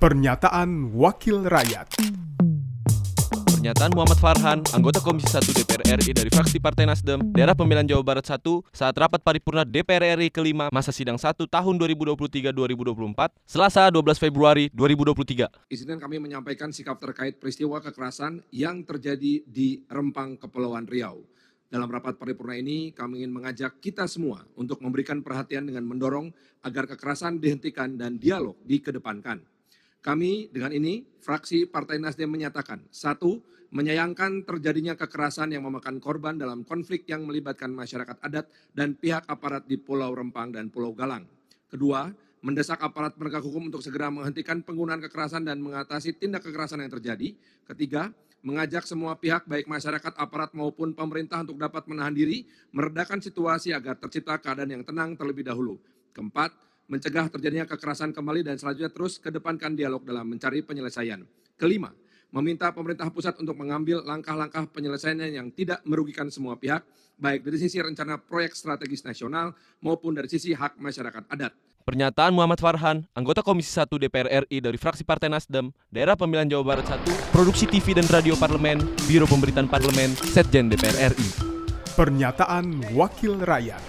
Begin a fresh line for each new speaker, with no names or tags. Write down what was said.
Pernyataan Wakil Rakyat
Pernyataan Muhammad Farhan, anggota Komisi 1 DPR RI dari fraksi Partai Nasdem, daerah pemilihan Jawa Barat 1, saat rapat paripurna DPR RI kelima masa sidang 1 tahun 2023-2024, Selasa 12 Februari 2023.
Izinkan kami menyampaikan sikap terkait peristiwa kekerasan yang terjadi di Rempang, Kepulauan Riau. Dalam rapat paripurna ini, kami ingin mengajak kita semua untuk memberikan perhatian dengan mendorong agar kekerasan dihentikan dan dialog dikedepankan. Kami dengan ini, fraksi Partai Nasdem menyatakan, satu, menyayangkan terjadinya kekerasan yang memakan korban dalam konflik yang melibatkan masyarakat adat dan pihak aparat di Pulau Rempang dan Pulau Galang. Kedua, mendesak aparat penegak hukum untuk segera menghentikan penggunaan kekerasan dan mengatasi tindak kekerasan yang terjadi. Ketiga, mengajak semua pihak baik masyarakat, aparat maupun pemerintah untuk dapat menahan diri, meredakan situasi agar tercipta keadaan yang tenang terlebih dahulu. Keempat, mencegah terjadinya kekerasan kembali dan selanjutnya terus kedepankan dialog dalam mencari penyelesaian. Kelima, meminta pemerintah pusat untuk mengambil langkah-langkah penyelesaian yang tidak merugikan semua pihak, baik dari sisi rencana proyek strategis nasional maupun dari sisi hak masyarakat adat.
Pernyataan Muhammad Farhan, anggota Komisi 1 DPR RI dari fraksi Partai Nasdem, daerah pemilihan Jawa Barat 1, Produksi TV dan Radio Parlemen, Biro Pemberitaan Parlemen, Setjen DPR RI.
Pernyataan Wakil Rakyat